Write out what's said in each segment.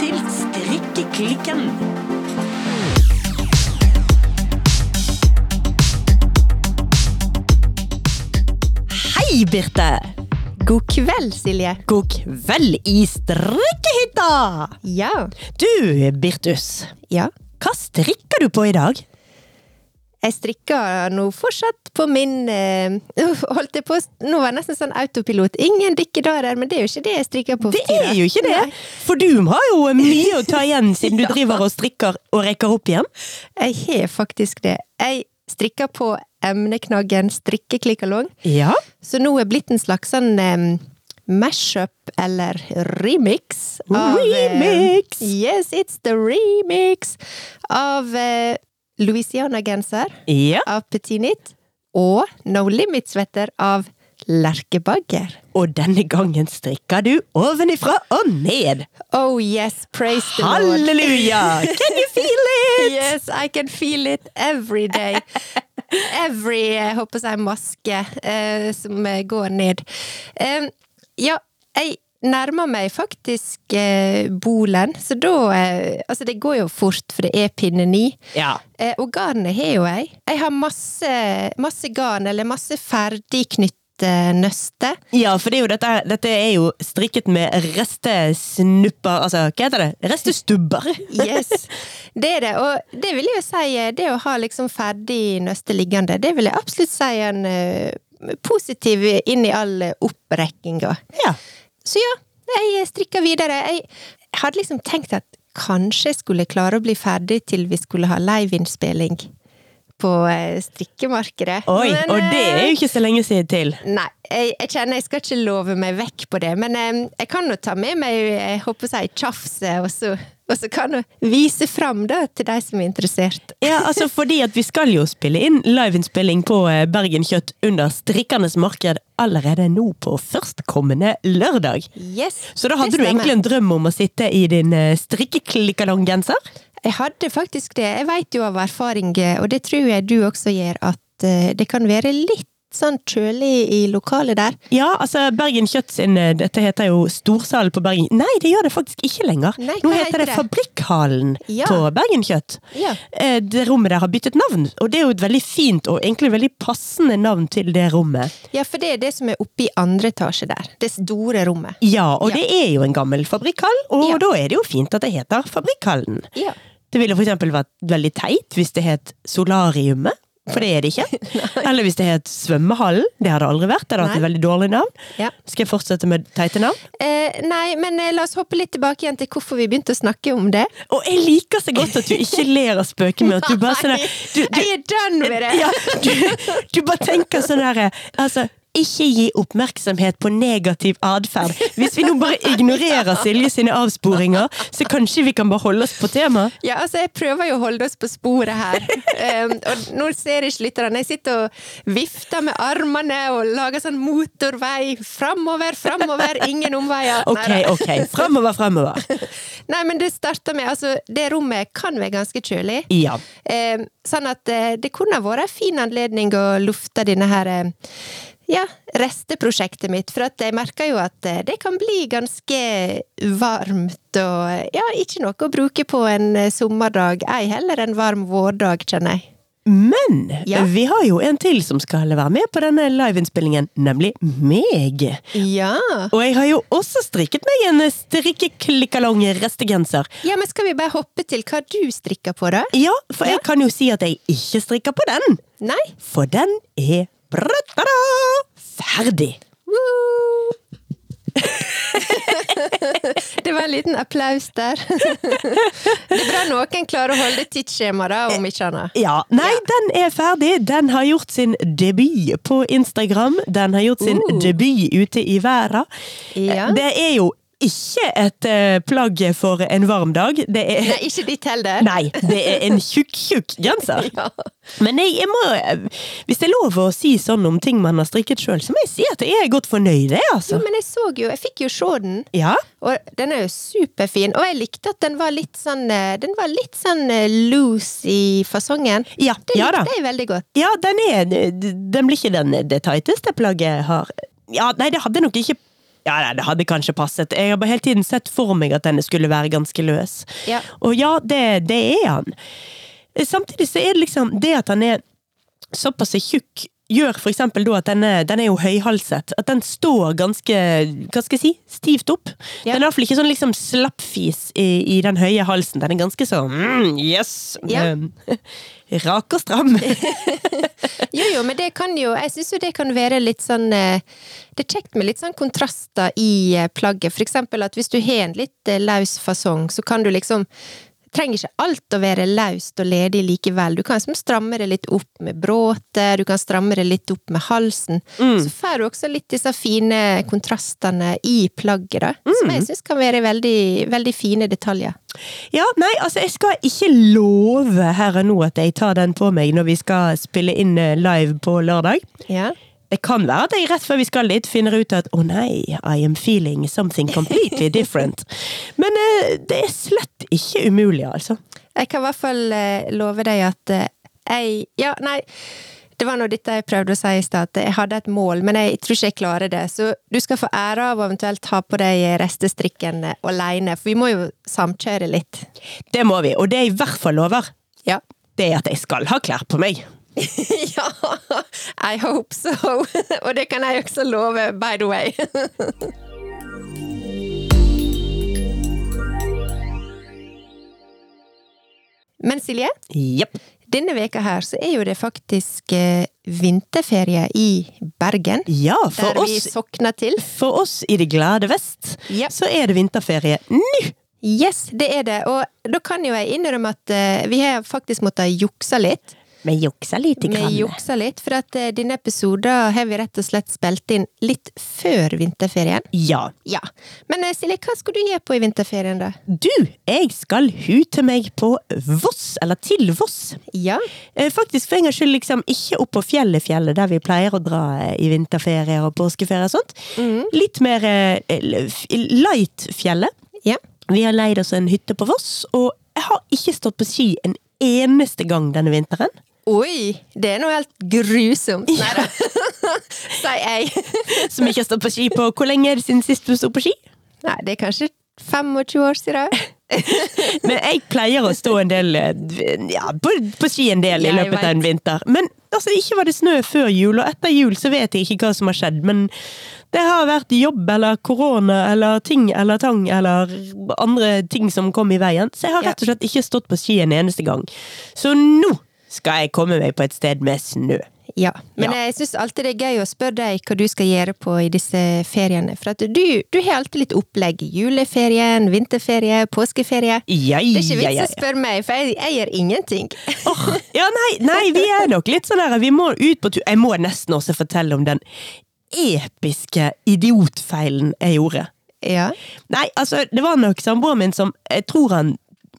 til Strikkeklikken. Hei, Birte! God kveld, Silje. God kveld i strikkehytta! Ja. Du, Birtus. Ja. Hva strikker du på i dag? Jeg strikker nå fortsatt på min eh, Holdt jeg på Nå var jeg nesten sånn autopilot. Ingen dykkedarer, men det er jo ikke det jeg strikker på. Det er jo ikke det! For du har jo mye å ta igjen siden du driver og strikker og rekker opp igjen. Jeg har faktisk det. Jeg strikker på emneknaggen strikkeklikkalong, Ja. så nå er blitt en slags sånn eh, mashup eller remix. av, Remix! Remix! yes, it's the remix av eh, Louisiana-genser. Ja. av Petit Knit og No Limit-svetter av Lerkebagger. Og denne gangen strikker du ovenifra og ned. Oh yes, praise the Lord. Halleluja! Can you feel it? Yes, I can feel it every day. Every, jeg håper jeg, maske eh, som eh, går ned. Um, ja, jeg nærmer meg faktisk eh, bolen, så da eh, Altså, det går jo fort, for det er pinne ni. Ja. Eh, og garnet har jo jeg. Jeg har masse, masse garn, eller masse ferdigknytt nøste. Ja, for det er dette, dette er jo strikket med restesnupper Altså, hva heter det? Restestubber! Yes, det er det. Og det vil jeg si, eh, det å ha liksom ferdig nøste liggende, det vil jeg absolutt si en uh, positiv inn i all opprekkinga. Ja. Så ja, jeg strikker videre. Jeg hadde liksom tenkt at kanskje jeg skulle klare å bli ferdig til vi skulle ha liveinnspilling på eh, strikkemarkedet. Oi, Men, og det er eh, jo ikke så lenge siden til. Nei, jeg, jeg kjenner jeg skal ikke love meg vekk på det, men eh, jeg kan jo ta med meg jeg håper jeg, tjafset, også. og så kan jeg vise fram da, til de som er interessert. Ja, altså fordi at vi skal jo spille inn liveinnspilling på eh, Bergen Kjøtt under Strikkernes marked allerede nå på førstkommende lørdag. Yes, Så da hadde du egentlig en drøm om å sitte i din eh, strikkeklikkalonggenser? Jeg hadde faktisk det. Jeg vet jo av erfaring, eh, og det tror jeg du også gjør, at eh, det kan være litt sånn kjølig i lokalet der. Ja, altså Bergen Kjøtt sin eh, Dette heter jo Storsalen på Bergen Nei, det gjør det faktisk ikke lenger. Nei, Nå heter det det? Fabrikkhallen Ja. på Bergen Kjøtt. Ja. Det rommet der har byttet navn, og det er jo et veldig fint og egentlig veldig passende navn til det rommet. Ja, for det er det som er oppe i andre etasje der. Det store rommet. Ja, og Ja. det er jo en gammel fabrikkhall, og da er det jo fint at det heter Fabrikkhallen. Ja. Det ville for eksempel vært veldig teit hvis det het Solariumet, for det er det ikke. Eller hvis det het Svømmehallen, det hadde aldri vært, det hadde hatt et veldig dårlig navn. Ja. Skal jeg fortsette med teite navn? Eh, nei, men eh, la oss hoppe litt tilbake igjen til hvorfor vi begynte å snakke om det. Og jeg liker så godt at du ikke ler av spøker med at du bare sånn der- du, du, Jeg er done med det! ja, du, du bare tenker sånn derre Altså, ikke gi oppmerksomhet på negativ atferd. Hvis vi nå bare ignorerer Silje sine avsporinger, så kanskje vi kan bare holde oss på temaet? Ja, altså, jeg prøver jo å holde oss på sporet her. Um, og nå ser ikke lytterne. Jeg sitter og vifter med armene og lager sånn motorvei. Framover, framover, ingen omveier. Ok, ok. Framover, framover. Nei, men det starter med Altså, det rommet kan være ganske kjølig. Ja. Um, sånn at eh, det kunne vært en fin anledning å lufte denne her eh, ja, resteprosjektet mitt, for jeg merker jo at eh, det kan bli ganske varmt og ja, ikke noe å bruke på en eh, sommerdag, ei heller en varm vårdag, kjenner jeg. Men Ja. vi har jo en til som skal være med på denne liveinnspillingen, nemlig meg. Ja. Og jeg har jo også strikket meg en strikkeklikkalong restegenser. ja, men skal vi bare hoppe til hva du strikker på, da? Ja, for jeg kan jo si at jeg ikke strikker på den. Nei? For den er ferdig. Det var en liten applaus der. det er bra noen klarer å holde tidsskjemaet, om ikke annet. Ja, nei, den er ferdig. Den har gjort sin debut på Instagram. Den har gjort sin Uh. debut ute i verden. Ja. Det er jo ikke et eh, plagg for en varm dag. Det er Nei, ikke ditt heller. Nei, det er en tjukk, tjukk genser. Ja. Men jeg, jeg må Hvis det er lov å si sånn om ting man har strikket sjøl, så må jeg si at jeg er godt fornøyd, jeg, Jo, altså. men jeg så jo, jeg fikk jo se den, Ja. og den er jo superfin. Og jeg likte at den var litt sånn eh, Den var litt sånn eh, loose i fasongen. Ja, Det ja da. likte jeg veldig godt. Ja, den er Den blir ikke den det tighteste plagget jeg har. Ja, nei, det hadde nok ikke Ja, det hadde kanskje passet. Jeg har bare hele tiden sett for meg at denne skulle være ganske løs. Ja. Og ja, det, det er han. Samtidig så er det liksom det at han er såpass tjukk, gjør for eksempel da at denne, den er jo høyhalset. At den står ganske, hva skal jeg si, stivt opp. Ja. Den er i hvert fall ikke sånn liksom slappfis i, i den høye halsen. Den er ganske sånn mm, yes! Ja. Eh, Rak og stram. Jo, jo, men det kan jo Jeg syns jo det kan være litt sånn eh, Det er kjekt med litt sånn kontraster i eh, plagget. For eksempel at hvis du har en litt eh, løs fasong, så kan du liksom Trenger ikke alt å være løst og ledig likevel. Du kan liksom stramme det litt opp med bråter, du kan stramme det litt opp med halsen. Så får du også litt disse fine kontrastene i plagget, da. Som jeg syns kan være veldig, veldig fine detaljer. Ja, nei, altså jeg skal ikke love her og nå at jeg tar den på meg når vi skal spille inn eh, live på lørdag. Ja. Det kan være at jeg rett før vi skal dit finner ut at å nei, I am feeling something completely different. Men eh, det er slett ikke umulig, altså. Jeg kan i hvert fall eh, love deg at eh, jeg Ja, nei. Det var nå dette jeg prøvde å si i stad, at jeg hadde et mål, men jeg tror ikke jeg klarer det. Så du skal få ære av å eventuelt ta på deg restestrikken aleine, alene, for vi må jo samkjøre litt. Det må vi, og det jeg i hvert fall lover, Ja. det er at jeg skal ha klær på meg. ja! I hope so! Og det kan jeg også love, by the way. Men Silje, yep. denne veka her så er jo det faktisk eh, vinterferie i Bergen. Ja, for der vi sokner til. for oss i det glade vest, yep. så er det vinterferie nå! Yes, det er det. Og da kan jo jeg innrømme at eh, vi har faktisk måttet jukse litt. Vi jukser lite Vi grann. juksa litt, for at eh, denne episoden har vi rett og slett spilt inn litt før vinterferien. Ja. Ja. Men eh, Silje, hva skal du gjøre på i vinterferien, da? Du, jeg skal hute meg på Voss, eller til Voss. Ja. Eh, Faktisk for en gangs skyld liksom ikke opp på fjellet, fjellet, der vi pleier å dra i vinterferie og påskeferie og sånt. Litt mer eh, light fjellet. Ja. Vi har leid oss en hytte på Voss, og jeg har ikke stått på ski en eneste gang denne vinteren. Oi, det er noe helt grusomt. Nei da. Sier jeg. Som ikke har stått på ski på Hvor lenge er det siden sist du sto på ski? Nei, det er kanskje 25 år siden. Men jeg pleier å stå en del eh, ja, på, på ski en del i løpet av en vinter. Men altså, ikke var det snø før jul, og etter jul så vet jeg ikke hva som har skjedd. Men det har vært jobb eller korona eller ting eller tang eller andre ting som kom i veien. Så jeg har rett og slett ikke stått på ski en eneste gang. Så nå skal jeg komme meg på et sted med snø. Ja, men Ja. jeg syns alltid det er gøy å spørre deg hva du skal gjøre på i disse feriene. For at du, du har alltid litt opplegg. Juleferien, vinterferie, påskeferie. Ja, Det er ikke vits ja, å spørre meg, for jeg, jeg gjør ingenting. Oh, ja, nei, nei, vi er nok litt sånn der Vi må ut på tur. Jeg må nesten også fortelle om den episke idiotfeilen jeg gjorde. Ja. Nei, altså, det var nok samboeren min som Jeg tror han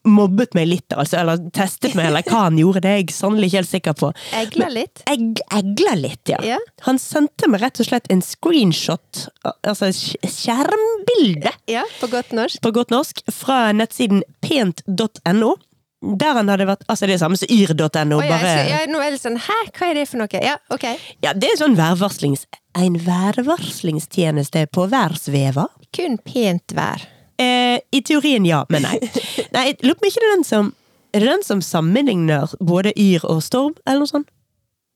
mobbet meg litt, altså, eller testet meg, eller hva han gjorde. Det er jeg sannelig ikke helt sikker på. Egla litt. Jeg egla litt, ja. Ja. Han sendte meg rett og slett en screenshot, altså skjermbilde, Ja, på godt norsk. på godt norsk, fra nettsiden pent.no. Der han hadde vært Altså, det er samme som yr.no, oh, ja, bare jeg, nå er det sånn Hæ, hva er det for noe? Ja, ok. Ja, det er sånn værvarslings... En værvarslingstjeneste på værsveva. Kun pent vær. Eh, I teorien ja, men nei. Nei, jeg lurer på om ikke det er den som Er det den som sammenligner både yr og storm, eller noe sånt?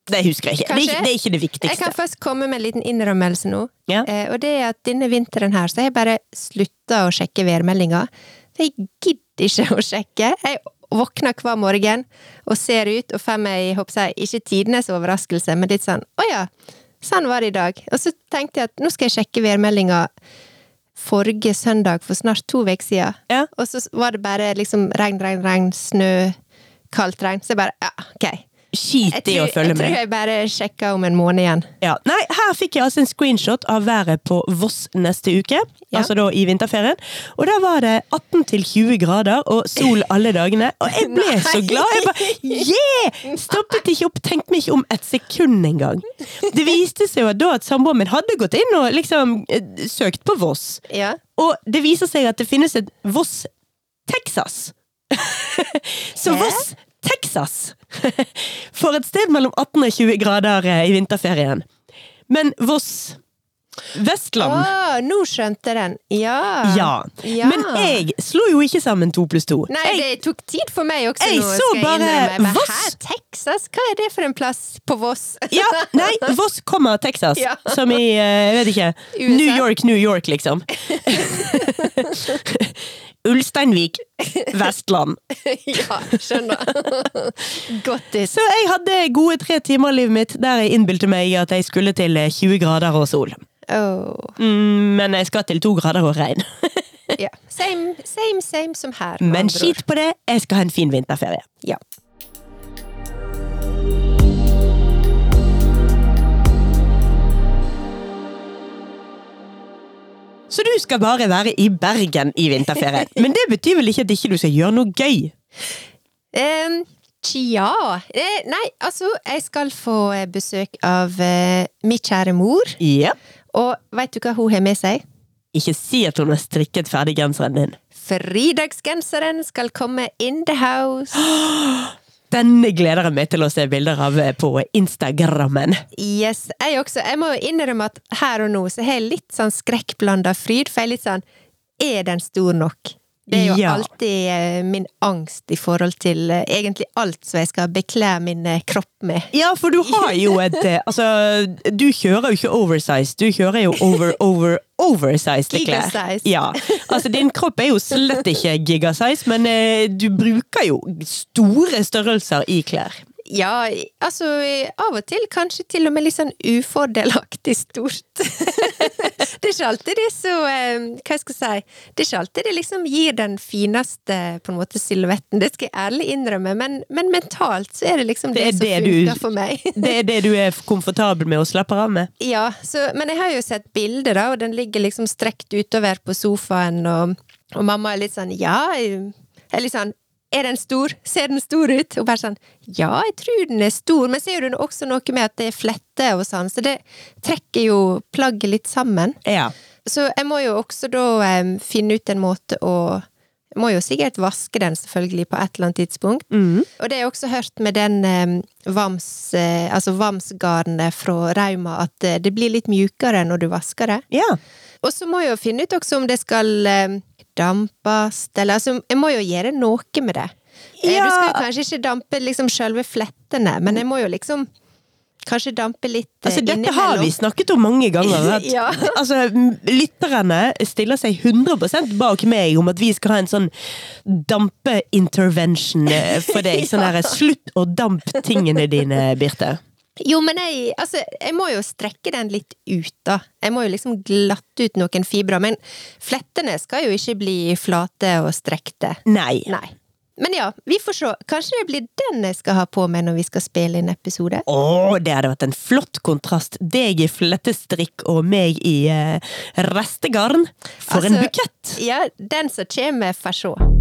Det husker jeg ikke. Det er ikke, det er ikke det Jeg kan først komme med en liten innrømmelse nå. Ja. Eh, og det er at denne vinteren her, så har jeg bare slutta å sjekke værmeldinga. Jeg gidder ikke å sjekke. Jeg våkner hver morgen og ser ut og får meg, håper jeg, ikke tidenes overraskelse, men litt sånn å ja, sånn var det i dag. Og så tenkte jeg at nå skal jeg sjekke værmeldinga forrige søndag for snart to uker siden. Ja. Og så var det bare liksom regn, regn, regn, snø, kaldt regn. Så jeg bare ja, ok. Skit i å følge med. jeg tror jeg bare sjekker om en måned igjen. Ja. Nei, her fikk jeg altså en screenshot av været på Voss neste uke. Ja. Altså da i vinterferien. Og der var det 18 til 20 grader og sol alle dagene. Og jeg ble Nei. så glad! Jeg bare yeah! Stoppet ikke opp, tenkte meg ikke om et sekund engang. Det viste seg jo da at samboeren min hadde gått inn og liksom eh, søkt på Voss. Ja. Og det viser seg at det finnes et Voss Texas. Så Voss Texas For et sted mellom 18 og 20 grader eh, i vinterferien. Men Voss Vestland. Å, nå skjønte jeg den. Ja. Ja. Ja. Men jeg slo jo ikke sammen to pluss to. Nei, Jeg- det tok tid for meg også Jeg nå, så bare Voss. Texas? Hva er det for en plass på Voss? Ja, nei, Voss kommer Texas. Ja. Som i, eh, jeg vet ikke USA. New York, New York, liksom. Ulsteinvik, Vestland. ja, skjønner. Godtis. Så jeg hadde gode tre timer av livet mitt der jeg innbilte meg at jeg skulle til eh, 20 grader og sol. Oh. Mm, Men jeg skal til to grader og regn. Ja. Same, same, same som her. Men skit på det, jeg skal ha en fin vinterferie. Ja. Så du skal bare være i Bergen i vinterferien. Men det betyr vel ikke at ikke du skal gjøre noe gøy? Um, Tja eh, Nei, altså, jeg skal få eh, besøk av uh, min kjære mor. Ja. Og veit du hva hun har med seg? Ikke si at hun har strikket ferdig genseren din. Fridagsgenseren skal komme in the house. Denne gleder jeg meg til å se bilder av eh, på Instagrammen. Yes, jeg også. Jeg må jo innrømme at her og nå så har jeg litt sånn skrekkblanda fryd, for jeg er litt sånn Er den stor nok? Det er jo Ja. alltid eh, min angst i forhold til eh, egentlig alt som jeg skal bekle min eh, kropp med. Ja, for du har jo et Altså, du kjører jo ikke oversize, du kjører jo over, over, oversized klær. Gigasize. Ja. Altså, din kropp er jo slett ikke gigasize, men du bruker jo store størrelser i klær. Ja, altså av og til kanskje til og med litt sånn ufordelaktig stort. det er ikke alltid det så eh, Hva skal jeg si Det er ikke alltid det liksom gir den fineste på en måte silhuetten, det skal jeg ærlig innrømme, men, men mentalt så er det liksom det, Det det som funker for meg. Det er det du er komfortabel med og slapper av med. Ja, så, men jeg har jo sett bilder, da, og den ligger liksom strekt utover på sofaen, og, og mamma er litt sånn ja, jeg er litt sånn er den stor? Ser den stor ut? Og bare sånn Ja, jeg tror den er stor, men er det jo også noe med at det er fletter og sånn, så det trekker jo plagget litt sammen. Ja. Så jeg må jo også da um, finne ut en måte å jeg må jo sikkert vaske den, selvfølgelig, på et eller annet tidspunkt. Og det har jeg også hørt med den um, vams, uh, altså vamsgarnet fra Rauma, at uh, det blir litt mjukere når du vasker det. ja. Og så må jeg jo finne ut også om det skal em, dampes, eller altså, jeg må jo gjøre noe med det. Eh, Ja. Du skal jo kanskje ikke dampe liksom selve flettene, men jeg må jo liksom kanskje dampe litt eh, Altså, dette har vi snakket om mange ganger. At, Ja. altså, lytterne stiller seg 100 bak meg om at vi skal ha en sånn dampe-intervention eh, for deg. Sånn derre slutt å dampe tingene dine, Birte. Jo, men jeg, altså, jeg må jo strekke den litt ut, da. Jeg må jo liksom glatte ut noen fibrer. Men flettene skal jo ikke bli flate og strekte. Nei. Nei. Men ja, vi får se. Kanskje det blir den jeg skal ha på meg når vi skal spille inn episode? Å, det hadde vært en flott kontrast. Deg i flettestrikk og meg i eh, restegarn. For en Altså, bukett! Ja, den som kommer, får se.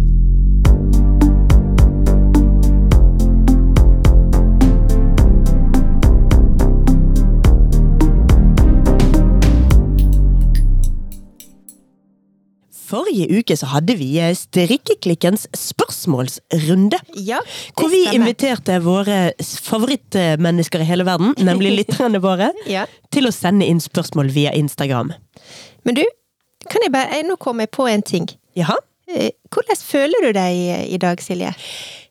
Forrige uke så hadde vi eh, Strikkeklikkens spørsmålsrunde. Ja, Hvor vi stemmer. inviterte våre favorittmennesker i hele verden, nemlig lytterne våre, Ja. til å sende inn spørsmål via Instagram. Men du, kan jeg bare jeg- Nå kom jeg på en ting. Jaha? Eh, Hvordan føler du deg i dag, Silje?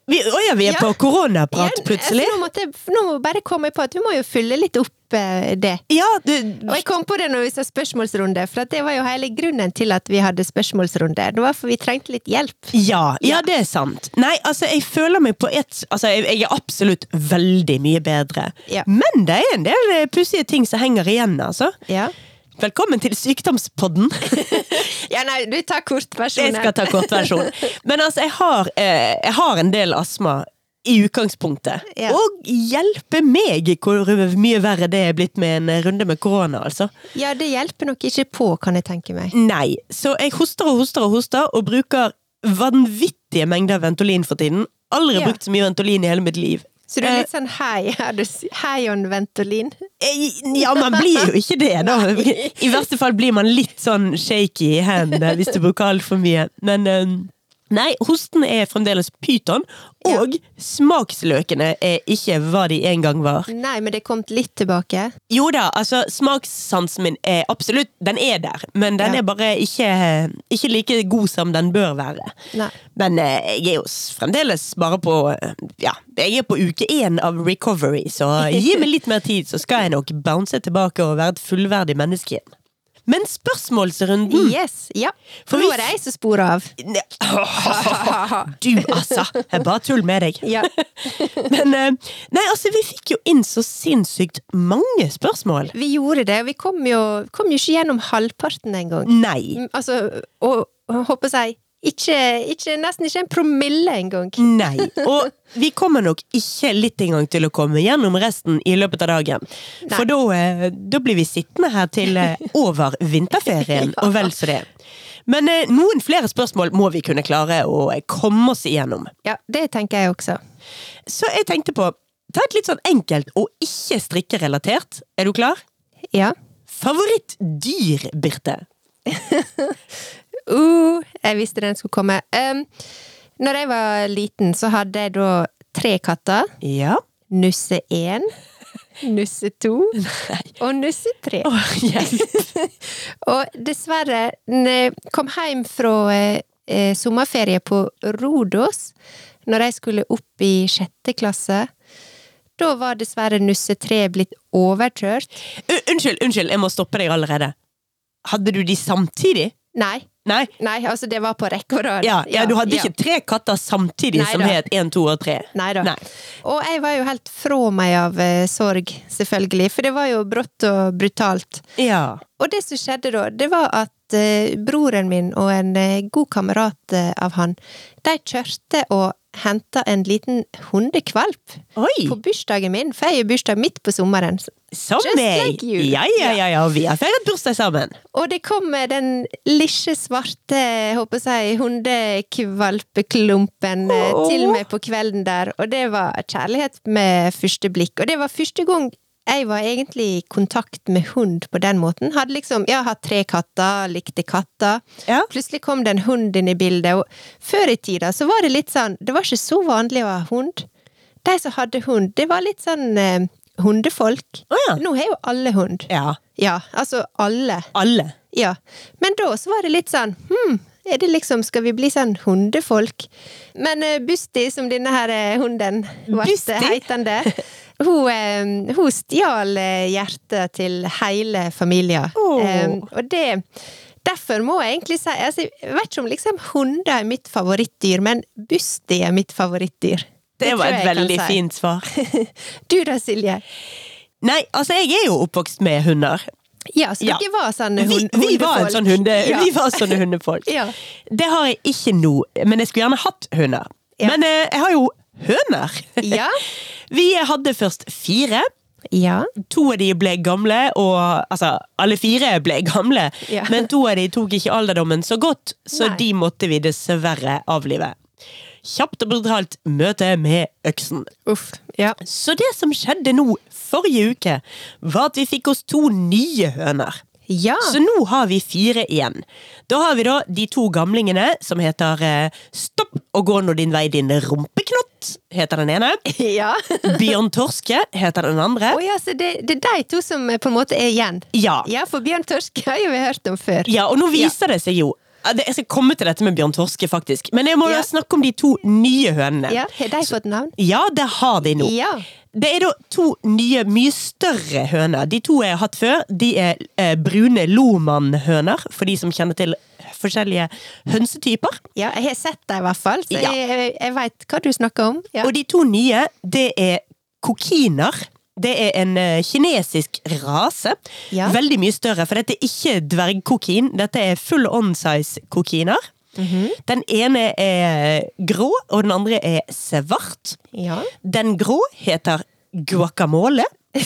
Vi, å ja, vi er Ja. på koronaprat plutselig. altså, Nå, måtte, nå bare kom jeg på at vi må jo fylle litt opp eh, det. Ja, du, Og jeg kom på det når vi sa spørsmålsrunde, for det var jo hele grunnen til at vi hadde spørsmålsrunde. Det var for vi trengte litt hjelp. ja, ja, det er sant. Nei, altså, jeg føler meg på et Altså, jeg, jeg er absolutt veldig mye bedre. Ja. Men det er en del pussige ting som henger igjen, altså. Ja. Velkommen til Sykdomspodden. ja, nei, du tar kortversjonen. Jeg skal ta kortversjon. Men altså, jeg har, eh, jeg har en del astma i utgangspunktet. Ja. Og hjelpe meg hvor mye verre det er blitt med en runde med korona, altså. Ja, det hjelper nok ikke på, kan jeg tenke meg. Nei. Så jeg hoster og hoster og hoster, og bruker vanvittige mengder Ventolin for tiden. Aldri Ja. brukt så mye Ventolin i hele mitt liv. Så du er litt sånn hei, er du hei on Ventolin? Eh, Ja, man blir jo ikke det, da. I verste fall blir man litt sånn shaky i hendene hvis du bruker altfor mye. Men eh, Nei, hosten er fremdeles pyton, Ja. og smaksløkene er ikke hva de en gang var. Nei, men det er kommet litt tilbake. Jo da, altså smakssansen min er absolutt Den er der, men den Ja. er bare ikke, ikke like god som den bør være. Nei. Men eh, jeg er jo fremdeles bare på eh, Ja, jeg er på uke én av recovery, så gi meg litt mer tid, så skal jeg nok bounce tilbake og være et fullverdig menneske igjen. Men spørsmålsrunden Yes, ja. For nå er det jeg som sporer av. Du, altså! Jeg bare tull med deg. Ja. Men eh, Nei, altså, vi fikk jo inn så sinnssykt mange spørsmål. Vi gjorde det, og vi kom jo, kom jo ikke gjennom halvparten engang. Nei. Mm, Altså, og, og håper jeg ikke, ikke, nesten ikke en promille engang. Nei. Og vi kommer nok ikke litt engang til å komme gjennom resten i løpet av dagen. Nei. For da, eh, da blir vi sittende her til eh, over vinterferien, og vel så det. Men eh, noen flere spørsmål må vi kunne klare å komme oss igjennom. Ja, det tenker jeg også. Så jeg tenkte på Ta et litt sånn enkelt og ikke strikkerelatert. Er du klar? Ja. Favorittdyr, Birte? Uh, jeg visste den skulle komme. Um, når jeg var liten, så hadde jeg da tre katter. Ja. Nusse én, Nusse to og Nusse tre. Oh, yes. Og dessverre, når jeg kom hjem fra eh, sommerferie på Rodos, når jeg skulle opp i sjette klasse, da var dessverre Nusse tre blitt overkjørt. Unnskyld, unnskyld, jeg må stoppe deg allerede. Hadde du de samtidig? Nei, Nei? nei, altså det var på rekke og rad. Ja, ja, du hadde ja. ikke tre katter samtidig Nei som da. het én, to og tre? Nei da. Nei. Og jeg var jo helt fra meg av eh, sorg, selvfølgelig, for det var jo brått og brutalt. Ja. Og det som skjedde da, det var at eh, broren min og en eh, god kamerat eh, av han, de kjørte og henta en liten hundekvalp Oi! på bursdagen min, for jeg har bursdag midt på sommeren. Som meg! like. Ja, ja, ja, ja, vi har feiret bursdag sammen. Og det kom den lille svarte, håper jeg, hundekvalpeklumpen oh. Til meg på kvelden der, og det var kjærlighet med første blikk. Og det var første gang jeg var egentlig i kontakt med hund på den måten. Hadde liksom, jeg har hatt tre katter, likte katter. Ja. Plutselig kom det en hund inn i bildet, og før i tida så var det litt sånn, det var ikke så vanlig å ha hund. De som hadde hund, det var litt sånn eh, hundefolk. Oh, ja. Nå har jo alle hund. Ja. Ja, altså alle. Alle. Ja, men da så var det litt sånn hm, er det liksom, skal vi bli sånn hundefolk? Men uh, Busti, som denne her eh, hunden ble heitende, hun, uh, stjal hjertet til hele familien. Oh. Um, og det Derfor må jeg egentlig si altså, Jeg vet ikke om liksom hunder er mitt favorittdyr, men Busti er mitt favorittdyr. Det, var et veldig si. fint svar. Du da, Silje? Nei, altså, jeg er jo oppvokst med hunder. Ja, så Ja. var sånne Vi, hund, vi, var en sånn hunde, Ja. vi var sånne hundefolk. Ja. Det har jeg ikke nå, men jeg skulle gjerne hatt hunder. Men eh, jeg har jo høner. Ja. Vi hadde først fire. Ja. To av de ble gamle, og altså, alle fire ble gamle. Men to av de tok ikke alderdommen så godt, så Nei. de måtte vi dessverre avlive. Kjapt og brutalt møte med øksen. Uff. Ja. Så det som skjedde nå forrige uke, var at vi fikk oss to nye høner. Ja. Så nå har vi fire igjen. Da har vi da de to gamlingene som heter eh, Stopp og gå nå din vei, din rumpeknott, heter den ene. ja. Bjørn Torske heter den andre. Å ja, så det, det er de to som eh, på en måte er igjen? Ja. Ja, for Bjørn Torske har jo vi hørt om før. ja, og nå viser det seg jo Jeg skal komme til dette med Bjørn Torske, faktisk. Men jeg må Ja. snakke om de to nye hønene. Ja, Har de fått navn? Ja, det har de nå. Ja. Det er da to nye, mye større høner. De to jeg har hatt før, de er eh, brune Loman-høner, for de som kjenner til forskjellige hønsetyper. Ja, jeg har sett dem i hvert fall, så Ja. jeg, jeg veit hva du snakker om. Ja. Og de to nye, det er kokiner. Det er en eh, kinesisk rase. Ja. Veldig mye større, for dette er ikke dvergkokin. Dette er full on-size kokiner. -hmm. Den ene er grå, og den andre er svart. ja. Den grå heter guacamole,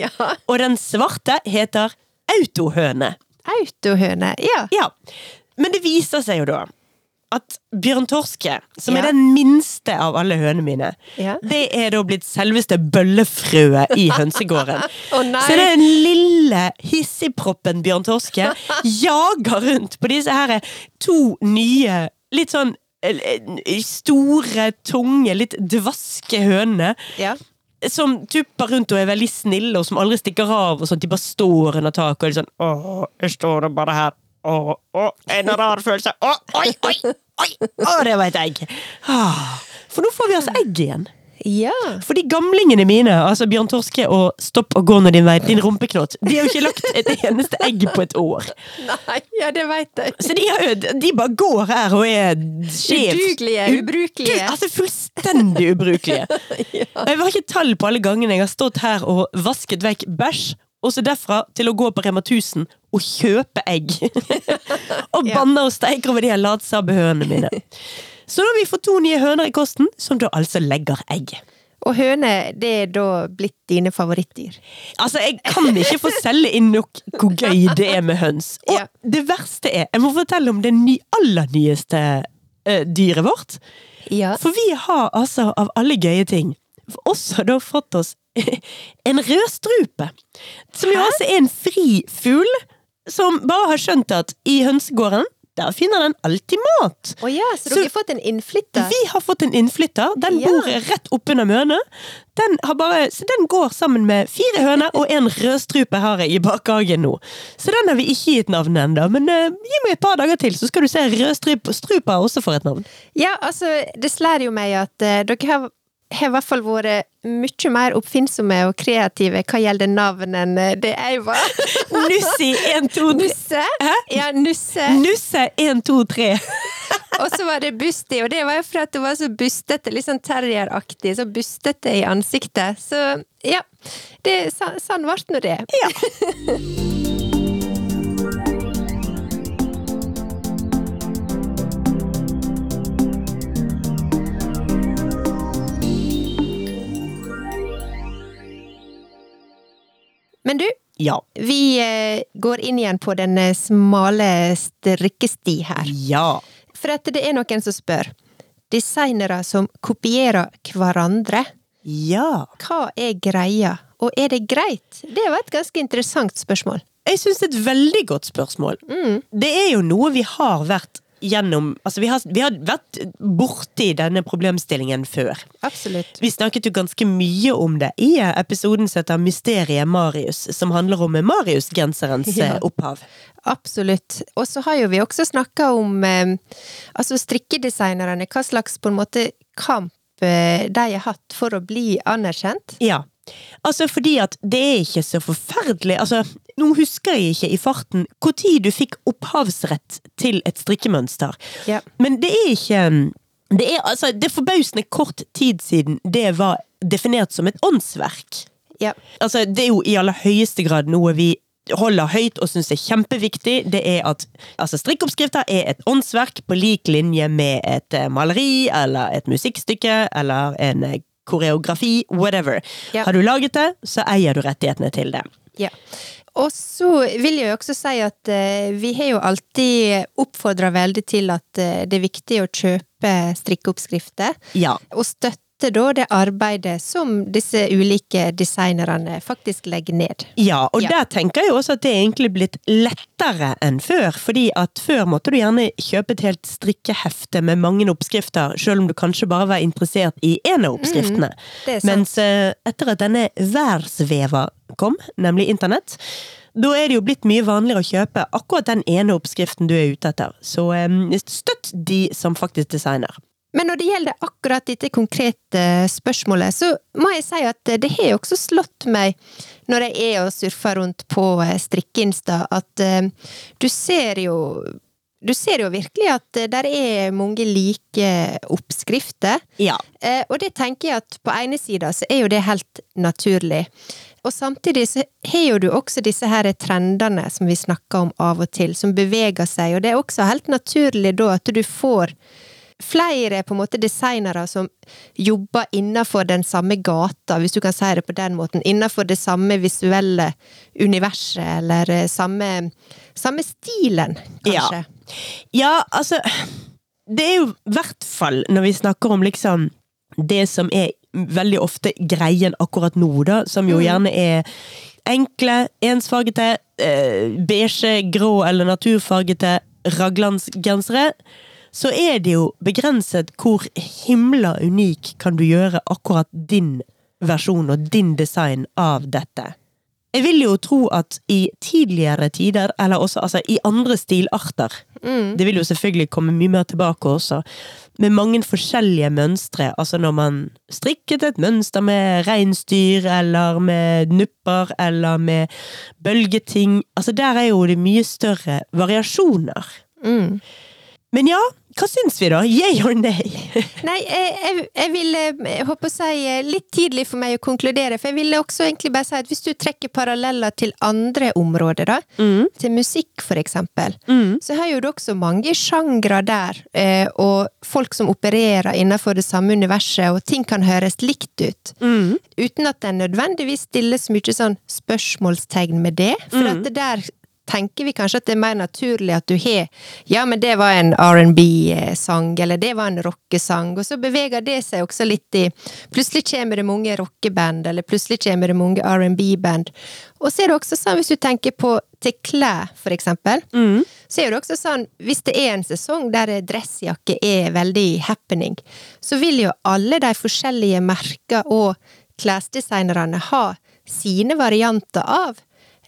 ja. og den svarte heter autohøne. Autohøne. Ja. Ja, men det viser seg jo da at Bjørn Torske, som Ja. er den minste av alle hønene mine, Ja. det er da blitt selveste bøllefrøet i hønsegården. Å, nei. Så den lille hissigproppen Bjørn Torske jager rundt på disse her to nye, litt sånn eh, store, tunge, litt dvaske hønene. Ja. Som tupper rundt og er veldig snille, og som aldri stikker av. og sånt. De bare står under taket og er sånn Åh, jeg står bare her. Åh, åh, en rar følelse. Åh, oi, oi, oi! Åh, det var et egg. Ah, For nå får vi altså egg igjen. ja. For de gamlingene mine, altså Bjørn Torske og Stopp og gå når din vei, din rumpeknott, de har jo ikke lagt et eneste egg på et år. Nei, ja, det veit jeg. Så de, jo, de bare går her og er skjev. Udugelige, ubrukelige. Du, altså fullstendig ubrukelige. ja. Jeg har ikke tall på alle gangene jeg har stått her og vasket vekk bæsj, og så derfra til å gå på Rema 1000 og kjøpe egg. og banner banne og steike over de her latsabbehønene mine. Så da har vi fått to nye høner i kosten, som da altså legger egg. Og høne, det er da blitt dine favorittdyr. Altså, Jeg kan ikke få selge inn nok hvor gøy det er med høns. Og Ja. det verste er Jeg må fortelle om det ny, aller nyeste uh, dyret vårt. Ja. For vi har altså, av alle gøye ting, også da fått oss en rødstrupe. Som jo også er en fri fugl, som bare har skjønt at i hønsegården, der finner den alltid mat. Oh ja, så, Så- dere har fått en innflytter? Vi har fått en innflytter. Den Ja. bor rett oppunder mønet. Den, bare, så den går sammen med fire høner og en rødstrupe har jeg i bakhagen nå. Så den har vi ikke gitt navn ennå, men uh, gi meg et par dager til, så skal du se rødstrupa også får et navn. Ja, altså, det slår jo meg at uh, dere har, har i hvert fall vært mye mer oppfinnsomme og kreative hva gjelder navn enn eh, det jeg var. Nussi 1, 2, 3. Nusse. Hæ? Ja, Nusse. Nusse 1, 2, 3. Og så var det Busti, og det var jo fordi hun var så bustete, litt sånn terrieraktig, så bustete i ansiktet. Så ja, det, sånn ble nå det. Ja. Men du, Ja. vi eh, går inn igjen på den eh, smale strikkesti her. Ja. For at det er noen som spør. Designere som kopierer hverandre, Ja. hva er greia? Og er det greit? Det var et ganske interessant spørsmål. Jeg syns det er et veldig godt spørsmål. Det er jo noe vi har vært gjennom Altså, vi har, vi har vært borti denne problemstillingen før. Absolutt. Vi snakket jo ganske mye om det i episoden som heter Mysteriet Marius, som handler om Marius-genserens Ja. eh, opphav. Absolutt. Og så har jo vi også snakka om eh, altså strikkedesignerne, hva slags på en måte kamp eh, de har hatt for å bli anerkjent. Ja. Altså fordi at det er ikke så forferdelig Altså, nå husker jeg ikke i farten når du fikk opphavsrett til et strikkemønster. Ja. Men det er ikke Det er altså Det er forbausende kort tid siden det var definert som et åndsverk. Ja. Altså, det er jo i aller høyeste grad noe vi holder høyt og syns er kjempeviktig. Det er at altså, strikkeoppskrifter er et åndsverk på lik linje med et eh, maleri eller et musikkstykke eller en eh, koreografi, whatever. Ja. Har du laget det, så eier du rettighetene til det. Ja. Og så vil jeg jo også si at eh, vi har jo alltid oppfordra veldig til at eh, det er viktig å kjøpe strikkeoppskrifter, Ja. og støtte da det arbeidet som disse ulike designerne faktisk legger ned. Ja, og Ja. der tenker jeg også at det er egentlig blitt lettere enn før. Fordi at før måtte du gjerne kjøpe et helt strikkehefte med mange oppskrifter, selv om du kanskje bare var interessert i én av oppskriftene. Mm, er sant. Mens eh, etter at denne værsveva kom, nemlig internett, da er det jo blitt mye vanligere å kjøpe akkurat den ene oppskriften du er ute etter. Så eh, støtt de som faktisk designer. Men når det gjelder akkurat dette konkrete spørsmålet, så må jeg si at det har jo også slått meg når jeg er og surfer rundt på eh, Strikkeinsta, at eh, du ser jo du ser jo virkelig at eh, der er mange like oppskrifter. Ja. Og det tenker jeg at på ene sida så er jo det helt naturlig. Og samtidig så har jo du også disse her trendene som vi snakker om av og til, som beveger seg, og det er også helt naturlig da at du får flere på en måte designere som jobber innenfor den samme gata, hvis du kan si det på den måten, innenfor det samme visuelle universet, eller eh, samme, samme stilen, kanskje. Ja, altså Det er jo i hvert fall når vi snakker om liksom det som er veldig ofte greien akkurat nå, da, som jo gjerne er enkle, ensfargete, eh, beige, grå eller naturfargete raglandsgensere. Så er det jo begrenset hvor himla unik kan du gjøre akkurat din versjon og din design av dette. Jeg vil jo tro at i tidligere tider, eller også altså, i andre stilarter Det vil jo selvfølgelig komme mye mer tilbake også, med mange forskjellige mønstre. Altså når man strikket et mønster med reinsdyr, eller med nupper, eller med bølgeting Altså der er jo det mye større variasjoner. Mm. Men ja, hva syns vi da? Yeah or nei? Nei, jeg, jeg, vil jeg håper å si eh, litt tidlig for meg å konkludere, for jeg ville også egentlig bare si at hvis du trekker paralleller til andre områder, da, Mm. til musikk for eksempel, Mm. så har jo du også mange sjangre der, eh, og folk som opererer innenfor det samme universet, og ting kan høres likt ut. Mm. Uten at det nødvendigvis stilles mye sånn spørsmålstegn med det, for Mm. at det der tenker vi kanskje at det er mer naturlig at du har Ja, men det var en R&B-sang, eller det var en rockesang, og så beveger det seg også litt i Plutselig kommer det mange rockeband, eller plutselig kommer det mange R&B-band. Og så er det også sånn, hvis du tenker på til klær, for eksempel, Mm. så er det også sånn, hvis det er en sesong der dressjakke er veldig happening, så vil jo alle de forskjellige merker og klesdesignerne ha sine varianter av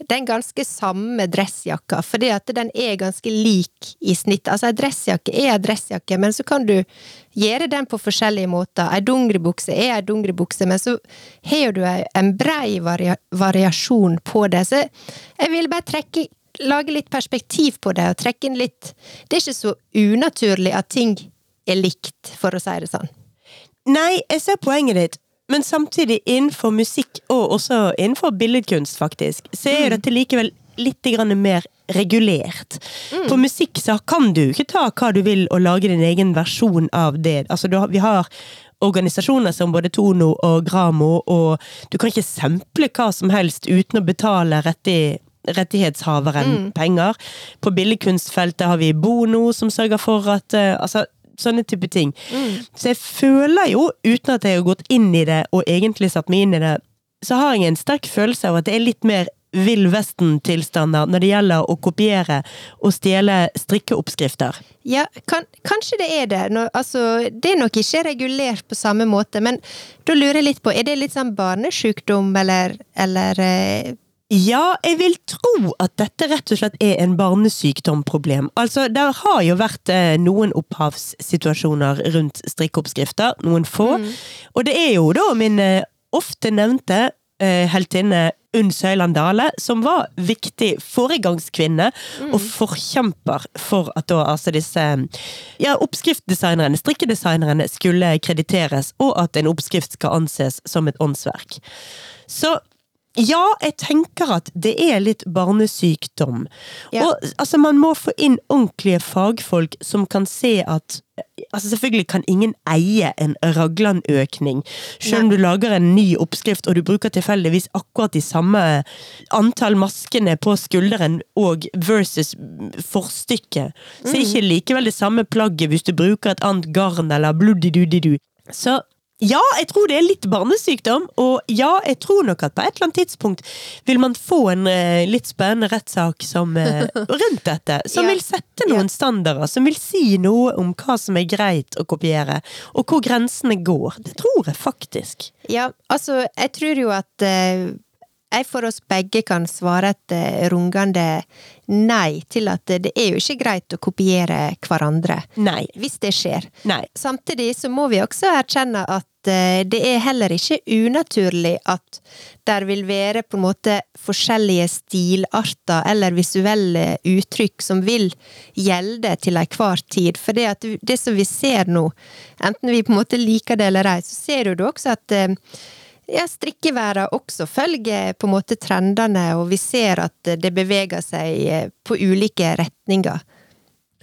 den ganske samme dressjakka, fordi at den er ganske lik i snitt. Altså, ei dressjakke er ei dressjakke, men så kan du gjøre den på forskjellige måter. Ei dungeribukse er ei dungeribukse, men så har du en brei varia variasjon på det. Så jeg vil bare trekke lage litt perspektiv på det, og trekke inn litt Det er ikke så unaturlig at ting er likt, for å si det sånn. Nei, jeg ser poenget ditt. Men samtidig, innenfor musikk, og også innenfor billedkunst, faktisk, så er jo dette likevel litt mer regulert. På musikk så kan du ikke ta hva du vil og lage din egen versjon av det. Altså, du vi har organisasjoner som både Tono og Gramo, og du kan ikke semple hva som helst uten å betale rettig rettighetshaveren penger. På billedkunstfeltet har vi Bono, som sørger for at uh, Altså, sånne type ting. Så jeg føler jo, uten at jeg har gått inn i det og egentlig satt meg inn i det, så har jeg en sterk følelse av at det er litt mer Vill Vesten-tilstander når det gjelder å kopiere og stjele strikkeoppskrifter. Ja, kan, kanskje det er det. Nå, altså, det er nok ikke regulert på samme måte, men da lurer jeg litt på, er det litt sånn barnesjukdom, eller, eller eh, Ja, jeg vil tro at dette rett og slett er en barnesykdomproblem. Altså, det har jo vært eh, noen opphavssituasjoner rundt strikkeoppskrifter, noen få. Og det er jo da min eh, ofte nevnte eh, heltinne Unn Søyland Dale, som var viktig foregangskvinne og forkjemper for at da altså disse ja, oppskriftdesignerne, strikkedesignerne, skulle krediteres, og at en oppskrift skal anses som et åndsverk. Så ja, jeg tenker at det er litt barnesykdom. Ja. Og altså, man må få inn ordentlige fagfolk som kan se at Altså, selvfølgelig kan ingen eie en Ragland-økning. Selv om du lager en ny oppskrift og du bruker tilfeldigvis akkurat de samme antall maskene på skulderen og versus forstykket, så er det ikke likevel det samme plagget hvis du bruker et annet garn eller bluddi-duddi-du. Så ja, jeg tror det er litt barnesykdom, og ja, jeg tror nok at på et eller annet tidspunkt vil man få en eh, litt spennende rettssak eh, rundt dette, som Ja. vil sette noen standarder, som vil si noe om hva som er greit å kopiere, og hvor grensene går. Det tror jeg faktisk. Ja, altså, jeg tror jo at eh, jeg for oss begge kan svare et eh, rungende nei til at det er jo ikke greit å kopiere hverandre. Nei. Hvis det skjer. Nei. Samtidig så må vi også erkjenne at eh, det er heller ikke unaturlig at der vil være på en måte forskjellige stilarter eller visuelle uttrykk som vil gjelde til enhver tid. For det, at det som vi ser nå, enten vi på en måte liker det eller ei, så ser du også at eh, ja, strikkeværa også følger på en måte trendene, og vi ser at det beveger seg eh, på ulike retninger.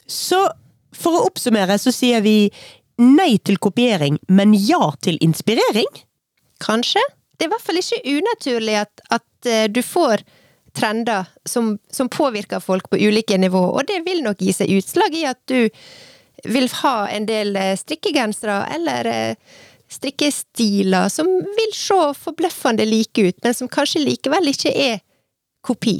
Så for å oppsummere så sier vi nei til kopiering, men ja til inspirering. Kanskje? Det er i hvert fall ikke unaturlig at, at eh, du får trender som, som påvirker folk på ulike nivå, og det vil nok gi seg utslag i at du vil ha en del eh, strikkegensere eller eh, strikkestiler som vil se forbløffende like ut, men som kanskje likevel ikke er kopi.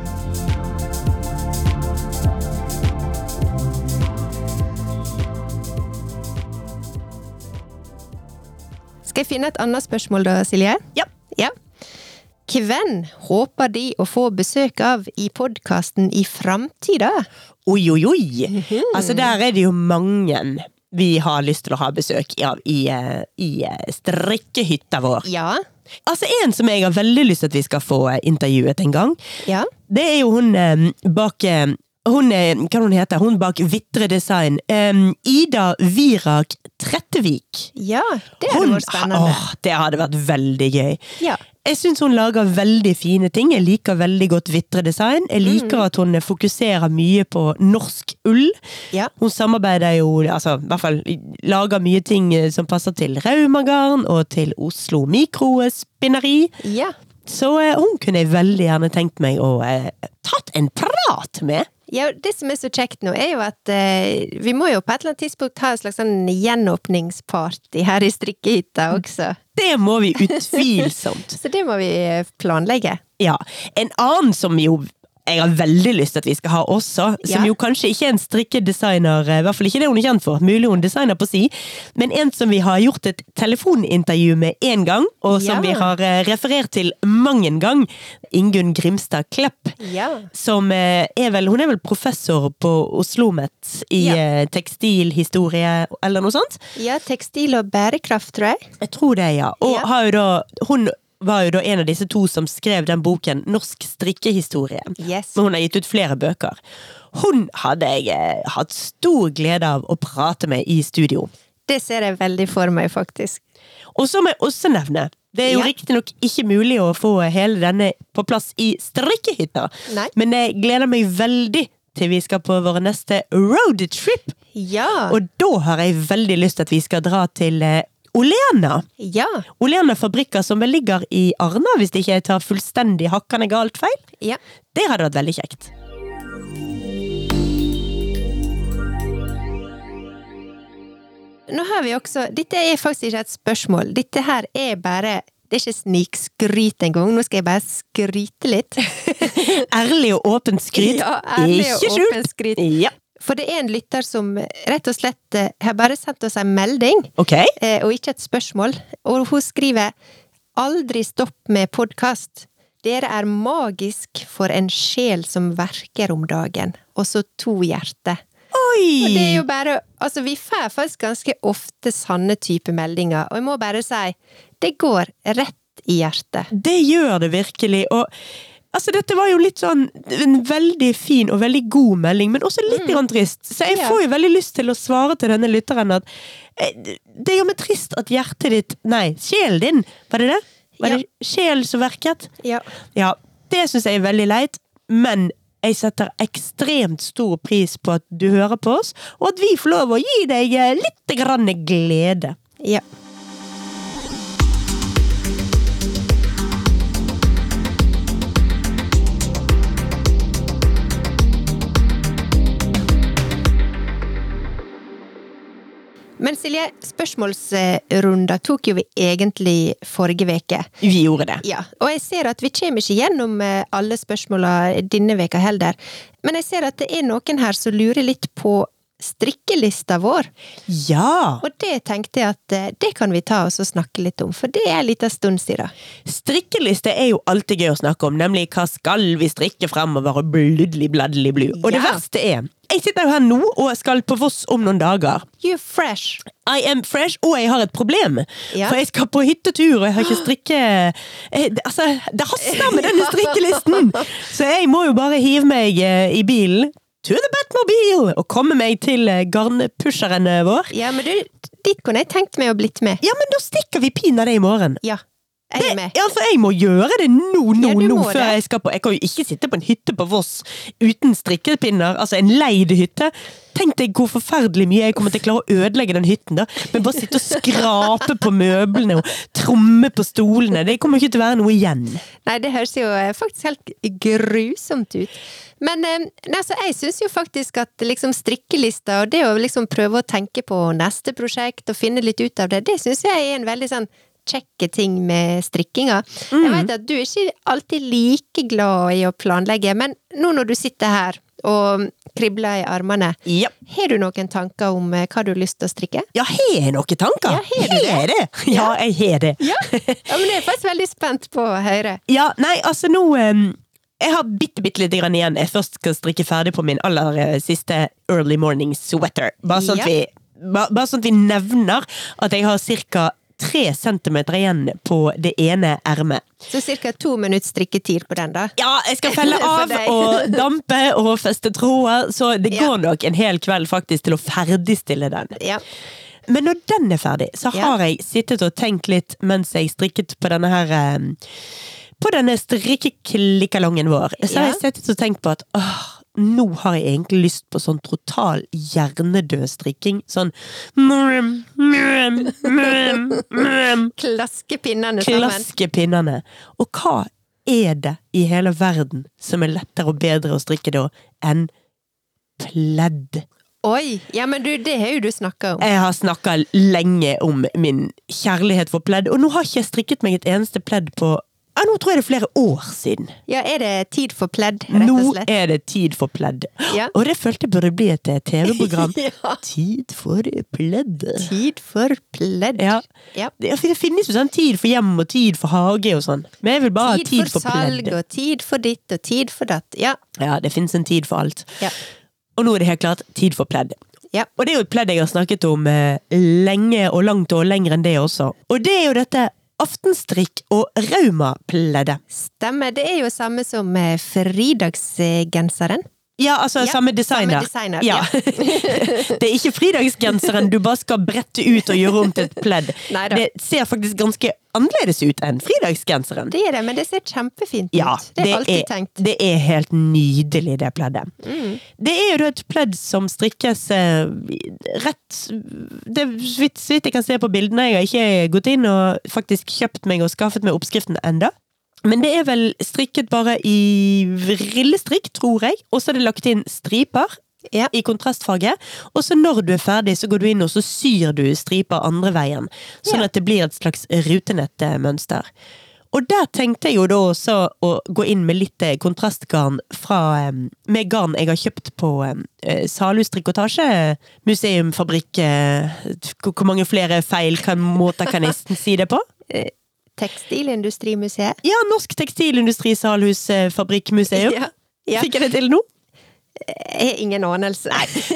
Skal jeg finne et annet spørsmål da, Silje? Ja. Ja. Hvem håper de å få besøk av i podkasten i framtida? Oi, oi, oi! Altså, der er det jo mange vi har lyst til å ha besøk av i, eh, i eh, strikkehytta vår. Ja. Altså, en som jeg har veldig lyst til at vi skal få eh, intervjuet en gang, Ja. det er jo hun bak hun, er, hva hun heter hun bak Vitre Design. Um, Ida Virak Trettevik. Ja, det hadde Hun- vært spennende. Åh, det hadde vært veldig gøy. Ja. Jeg syns hun lager veldig fine ting. Jeg liker veldig godt Vitre Design. Jeg liker Mm. at hun fokuserer mye på norsk ull. Ja. Hun samarbeider jo, altså i hvert fall lager mye ting eh, som passer til Raumagarn og til Oslo Mikrospinneri. ja. Så uh, hun kunne jeg veldig gjerne tenkt meg å uh, tatt en prat med. Ja, Det som er så kjekt nå, er jo at eh, vi må jo på et eller annet tidspunkt ha en slags sånn gjenåpningsparty her i strikkehytta også. Det må vi utvilsomt. Så det må vi eh, planlegge. Ja. En annen som jo jeg har veldig lyst til at vi skal ha også, som Ja. jo kanskje ikke er en strikkedesigner, eh, i hvert fall ikke det hun er kjent for, mulig hun designer på si, men en som vi har gjort et telefonintervju med én gang, og som Ja. vi har eh, referert til mang en gang, Ingunn Grimstad Klepp. Ja. Som eh, er vel, hun er vel professor på Oslomet i tekstilhistorie, eller noe sånt? ja, tekstil og bærekraft, tror jeg. Jeg tror det, ja. Og har jo da, hun var jo da en av disse to som skrev den boken Norsk strikkehistorie. Yes. Men hun har gitt ut flere bøker. Hun hadde jeg eh, hatt stor glede av å prate med i studio. Det ser jeg veldig for meg, faktisk. Og så må jeg også nevne det er jo Ja. riktignok ikke mulig å få hele denne på plass i strikkehytta, Nei. men jeg gleder meg veldig til vi skal på vår neste roadtrip. Ja. Og da har jeg veldig lyst til at vi skal dra til eh, Olena. ja. Olena fabrikker som vel ligger i Arna, hvis ikke jeg tar fullstendig hakkende galt feil. Ja. Det hadde vært veldig kjekt. Nå har vi også Dette er faktisk ikke et spørsmål. Dette her er bare Det er ikke snikskryt engang. Nå skal jeg bare skryte litt. Ærlig og åpent skryt. Ja, ærlig og ikke skjult. åpent skryt. Ja. For det er en lytter som rett og slett eh, har bare sendt oss en melding, Ok. eh, og ikke et spørsmål. Og hun skriver 'Aldri stopp med podkast'. Dere er magisk for en sjel som verker om dagen. Og så to hjerter. Oi! Og det er jo bare Altså, vi får faktisk ganske ofte sanne type meldinger, og jeg må bare si det går rett i hjertet. Det gjør det virkelig. Og altså, dette var jo litt sånn en veldig fin og veldig god melding, men også litt grann trist. Så jeg Mm. Får jo veldig lyst til å svare til denne lytteren at eh, det gjør meg trist at hjertet ditt Nei, sjelen din, var det det? Var Ja. det sjelen som verket? Ja. Ja, det syns jeg er veldig leit, men jeg setter ekstremt stor pris på at du hører på oss, og at vi får lov å gi deg eh, litt grann glede. ja. Men Silje, spørsmålsrunda tok jo vi egentlig forrige veke. Vi gjorde det. Ja, og jeg ser at vi kommer ikke gjennom eh, alle spørsmåla denne veka heller. Men jeg ser at det er noen her som lurer litt på strikkelista vår. Ja! Og det tenkte jeg at eh, det kan vi ta oss og snakke litt om, for det er en liten stund siden. Strikkeliste er jo alltid gøy å snakke om, nemlig hva skal vi strikke fremover og bludli bladli blu. Og det verste er, jeg sitter jo her nå og skal på Voss om noen dager. You're fresh! I am fresh, og jeg har et problem. Ja. For jeg skal på hyttetur, og jeg har ikke strikke... Jeg, Altså, det haster med denne strikkelisten! Så jeg må jo bare hive meg eh, i bilen, to the Batmobile, og komme meg til eh, garnpusheren vår. Ja, men du, dit kunne jeg tenkt meg å blitt med. Ja, men da stikker vi pinadø i morgen. Ja. Jeg det, altså, jeg må gjøre det nå, nå, Ja, nå, før det. jeg skal på Jeg kan jo ikke sitte på en hytte på Voss uten strikkepinner, altså en leid hytte. Tenk deg hvor forferdelig mye jeg kommer til å klare å ødelegge den hytten, da. Men bare sitte og skrape på møblene og tromme på stolene. Det kommer ikke til å være noe igjen. Nei, det høres jo eh, faktisk helt grusomt ut. Men eh, nei, altså, jeg syns jo faktisk at liksom strikkelista og det å liksom prøve å tenke på neste prosjekt og finne litt ut av det, det syns jeg er en veldig sånn kjekke ting med strikkinga. Jeg vet at du er ikke alltid like glad i å planlegge, men nå når du sitter her og kribler i armene, Ja. har du noen tanker om eh, hva du har lyst til å strikke? Ja, har jeg noen tanker? Ja, har det? Har det? Ja, jeg har det. Ja, ja men jeg er faktisk veldig spent på å høre. Ja, nei, altså nå um, Jeg har bitte, bitte lite grann igjen. Jeg først skal strikke ferdig på min aller eh, siste early morning sweater. Bare sånn, at, vi, ba- bare sånn at vi nevner at jeg har ca. tre centimeter igjen på det ene ermet. Så ca. to minutts strikketid på den, da. Ja, jeg skal felle av og dampe og feste tråder, så det Ja. går nok en hel kveld faktisk til å ferdigstille den. Ja. Men når den er ferdig, så Ja. har jeg sittet og tenkt litt mens jeg strikket på denne her eh, På denne strikkeklikkalongen vår. Så har jeg sittet og tenkt på at åh, nå har jeg egentlig lyst på sånn total hjernedød strikking. Sånn mrm, mrm, mrm, mrm, Klaske pinnene sammen. Klaske pinnene. Og hva er det i hele verden som er lettere og bedre å strikke da enn pledd? Oi! Ja, men du, det har jo du snakka om. Jeg har snakka lenge om min kjærlighet for pledd, og nå har ikke jeg strikket meg et eneste pledd på ja, Nå tror jeg det er flere år siden. Ja, er det tid for pledd, rett Nå og slett? er det tid for pledd. Ja. Og det følte jeg burde bli et eh, TV-program. Ja. Tid for pledd. Tid for pledd. Ja. Ja. Det, det finnes jo sånn tid for hjem og tid for hage og sånn. Men jeg vil bare ha Tid for, for for salg og tid for ditt og tid for datt. Ja. Ja, det finnes en tid for alt. Ja. Og nå er det helt klart tid for pledd. Ja. Og det er jo et pledd jeg har snakket om eh, lenge og langt og lenger enn det også. Og det er jo dette aftenstrikk og raumapleddet. Stemmer. Det er jo samme som eh, fridagsgenseren. Ja, altså Ja, samme designer. samme designer, ja. det er ikke fridagsgenseren du bare skal brette ut og gjøre om til et pledd. Det ser faktisk ganske annerledes ut enn fridagsgenseren. Det er det, men det ser kjempefint ut. Ja, det det, er, tenkt. Mm. det er helt nydelig, det pleddet. Det er jo da et pledd som strikkes eh, rett det, er Så vidt så vidt jeg kan se på bildene, jeg har ikke gått inn og faktisk kjøpt meg og skaffet meg oppskriften enda. Men det er vel strikket bare i rillestrikk, tror jeg, og så er det lagt inn striper Ja. i kontrastfarge. Og så når du er ferdig, så går du inn og så syr du striper andre veien. Sånn Ja. at det blir et slags rutenettmønster. Og der tenkte jeg jo da også å gå inn med litt eh, kontrastgarn fra eh, Med garn jeg har kjøpt på eh, Salhus Trikotasje museumfabrikk eh, Hvor mange flere feil kan måter kan jeg si det på? Tekstilindustrimuseet. Ja, Norsk Tekstilindustri Salhus eh, Fabrikkmuseum. Ja. Ja. Fikk jeg det til nå? Jeg har ingen anelse.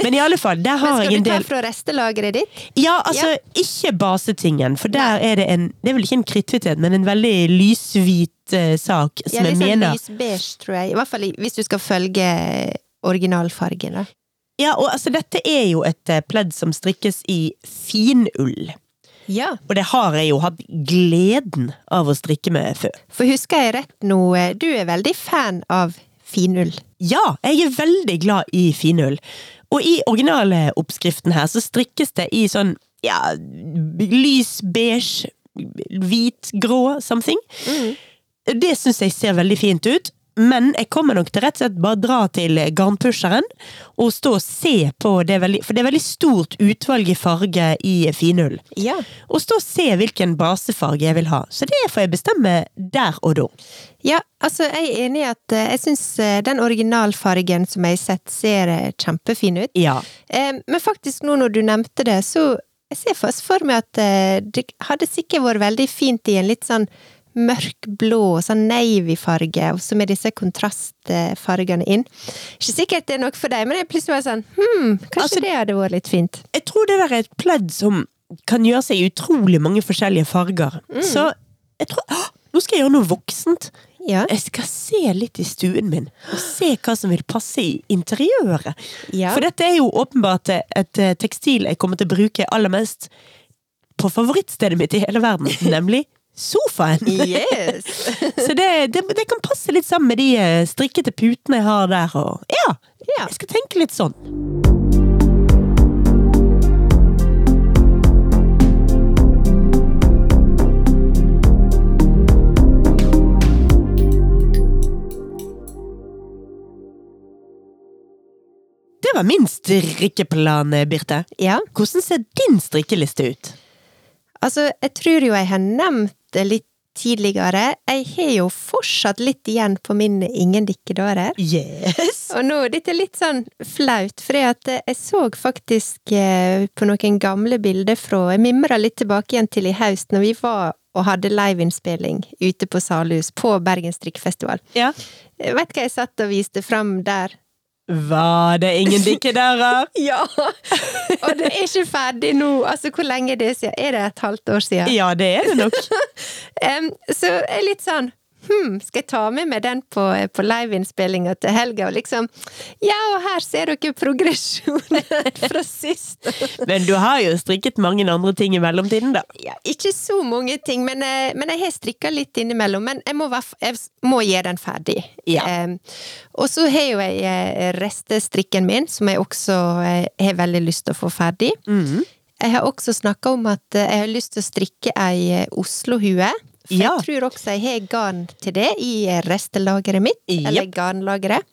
Men i alle fall, der har skal jeg en du ta fra restelageret ditt? Ja, altså, ikke basetingen, for der er det en Det er vel ikke en kritthvithet, men en veldig lyshvit eh, sak som Ja, jeg sånn mener lysbeige, tror jeg. I hvert fall hvis du skal følge originalfargen, da. Ja, og altså, dette er jo et eh, pledd som strikkes i finull. Ja. Og det har jeg jo hatt gleden av å strikke med før. For husker jeg rett nå, eh, du er veldig fan av finull. Ja, jeg er veldig glad i finull. Og i originale oppskriften her så strikkes det i sånn ja, lys beige, hvit, grå something. Det syns jeg ser veldig fint ut. Men jeg kommer nok til rett og slett bare dra til garnpusheren og stå og se på det veldig For det er veldig stort utvalg i farge i finull. Ja. Og stå og se hvilken basefarge jeg vil ha. Så det får jeg bestemme der og da. Ja, altså jeg er enig i at eh, jeg syns eh, den originalfargen som jeg har sett, ser eh, kjempefin ut. Ja. Men faktisk nå når du nevnte det, så jeg ser faktisk for meg at det hadde sikkert vært veldig fint i en litt sånn mørk blå, sånn navy-farge, og så med disse kontrastfargene inn. Ikke sikkert det er nok for deg, men jeg plutselig var sånn hm, kanskje Altså- det hadde vært litt fint. Jeg tror det der er et pledd som kan gjøre seg i utrolig mange forskjellige farger. Så jeg tror å, Nå skal jeg gjøre noe voksent. Ja. Jeg skal se litt i stuen min, og se hva som vil passe i interiøret. Ja. For dette er jo åpenbart et eh, tekstil jeg kommer til å bruke aller mest på favorittstedet mitt i hele verden, nemlig sofaen. Yes! Så det, det, det kan passe litt sammen med de eh, strikkete putene jeg har der. Og ja, Ja. jeg skal tenke litt sånn. Det var min strikkeplan, Birte. Ja. Hvordan ser din strikkeliste ut? Altså, jeg tror jo jeg har nevnt litt tidligere. Jeg har jo fortsatt litt igjen på min Ingen dikkedårer. Yes! Og nå, dette er litt sånn flaut, for jeg så faktisk eh, på noen gamle bilder fra Jeg mimra litt tilbake igjen til i høst, når vi var og hadde liveinnspilling ute på Salhus på Bergen strikkefestival. Ja. Vet du hva jeg satt og viste fram der? Var det ingen dikkedører? Ja! Og det er ikke ferdig nå! Altså, hvor lenge er det siden? Er det et halvt år siden? Ja, det er det nok. um, så er litt sånn Hm, skal jeg ta med meg den på, på liveinnspillinga til helga? Og liksom Ja, og her ser dere progresjonen fra sist! Men du har jo strikket mange andre ting i mellomtiden, da. Ja, ikke så mange ting, men, eh, men jeg har strikka litt innimellom. Men jeg må, jeg må gjøre den ferdig. Ja. Eh, og så har jo jeg eh, restestrikken min, som jeg også eh, har veldig lyst til å få ferdig. Mm. Jeg har også snakka om at jeg har lyst til å strikke ei Oslo-hue. For Ja. jeg tror også jeg har garn til det i restelageret mitt, eller Japp. garnlageret.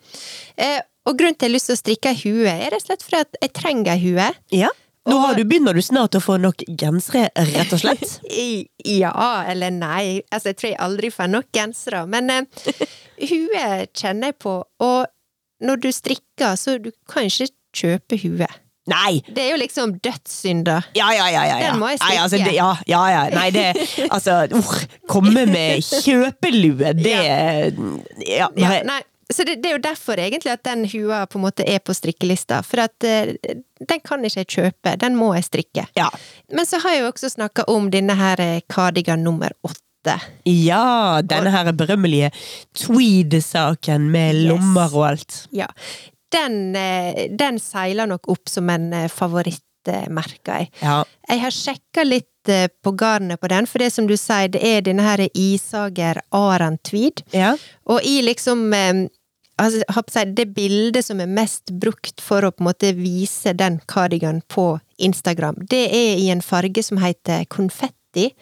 Eh, og grunnen til at jeg har lyst til å strikke ei hue, er rett og slett fordi at jeg trenger ei hue. Ja. Nå Og- har du, begynner du snart å få nok gensere, rett og slett. Ja eller nei. Altså, jeg tror jeg aldri får nok gensere. Men eh, hue kjenner jeg på, og når du strikker, så du kan ikke kjøpe hue. Nei! Det er jo liksom dødssynder. Ja, ja, ja. ja. Den må jeg Nei, altså, det, ja, ja, ja. Nei, det Altså, uh, komme med kjøpelue, det Ja. Ja, nei. Så det, det er jo derfor egentlig at den hua på en måte er på strikkelista, for at uh, den kan ikke jeg kjøpe, den må jeg strikke. Ja. Men så har jeg jo også snakka om denne her kardigan cardigan nummer åtte. ja, denne her berømmelige tweed-saken med lommer og alt. Ja. Den, eh, den seiler nok opp som en eh, favoritt, eh, merker jeg. Ja. Jeg har sjekka litt eh, på garnet på den, for det som du sier, det er denne her Isager Aran ja. Og i liksom eh, altså, Det bildet som er mest brukt for å på en måte vise den cardigan på Instagram, det er i en farge som heter konfetti.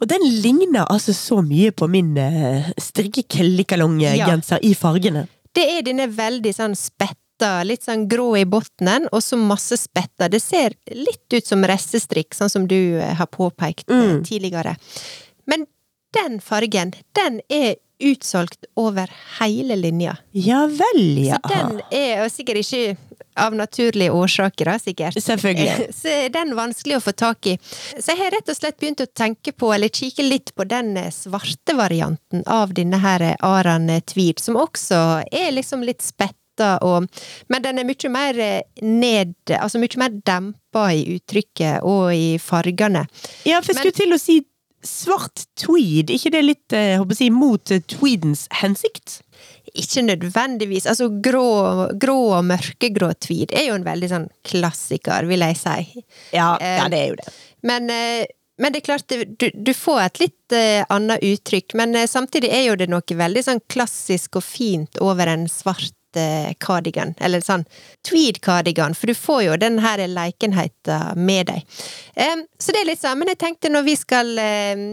Og den ligner altså så mye på min uh, strikkeklikkalong-genser i fargene. Det er denne veldig sånn spetta, litt sånn grå i bunnen, og så masse spetter. Det ser litt ut som restestrikk, sånn som du eh, har påpekt eh, Mm. tidligere. Men den fargen, den er utsolgt over hele linja. Ja vel, ja. Så den er sikkert ikke av naturlige årsaker, da, sikkert. Selvfølgelig. Så er den vanskelig å få tak i. Så jeg har rett og slett begynt å tenke på, eller kikke litt på den eh, svarte varianten av denne her eh, Aran tweed, som også er liksom litt spetta og Men den er mye mer eh, ned Altså mye mer dempa i uttrykket og i fargene. Ja, for jeg skulle til å si svart tweed, ikke det litt, eh, jeg håper å si, mot eh, tweedens hensikt? Ikke nødvendigvis. Altså grå, grå og mørkegrå tweed er jo en veldig sånn klassiker, vil jeg si. Ja, Eh, ja det er jo det. Men, eh, men det er klart, du, du får et litt eh, annet uttrykk. Men eh, samtidig er jo det noe veldig sånn klassisk og fint over en svart eh, cardigan. Eller sånn tweed-cardigan, for du får jo den her leikenheten med deg. Em, så det er litt sånn. Men jeg tenkte når vi skal em,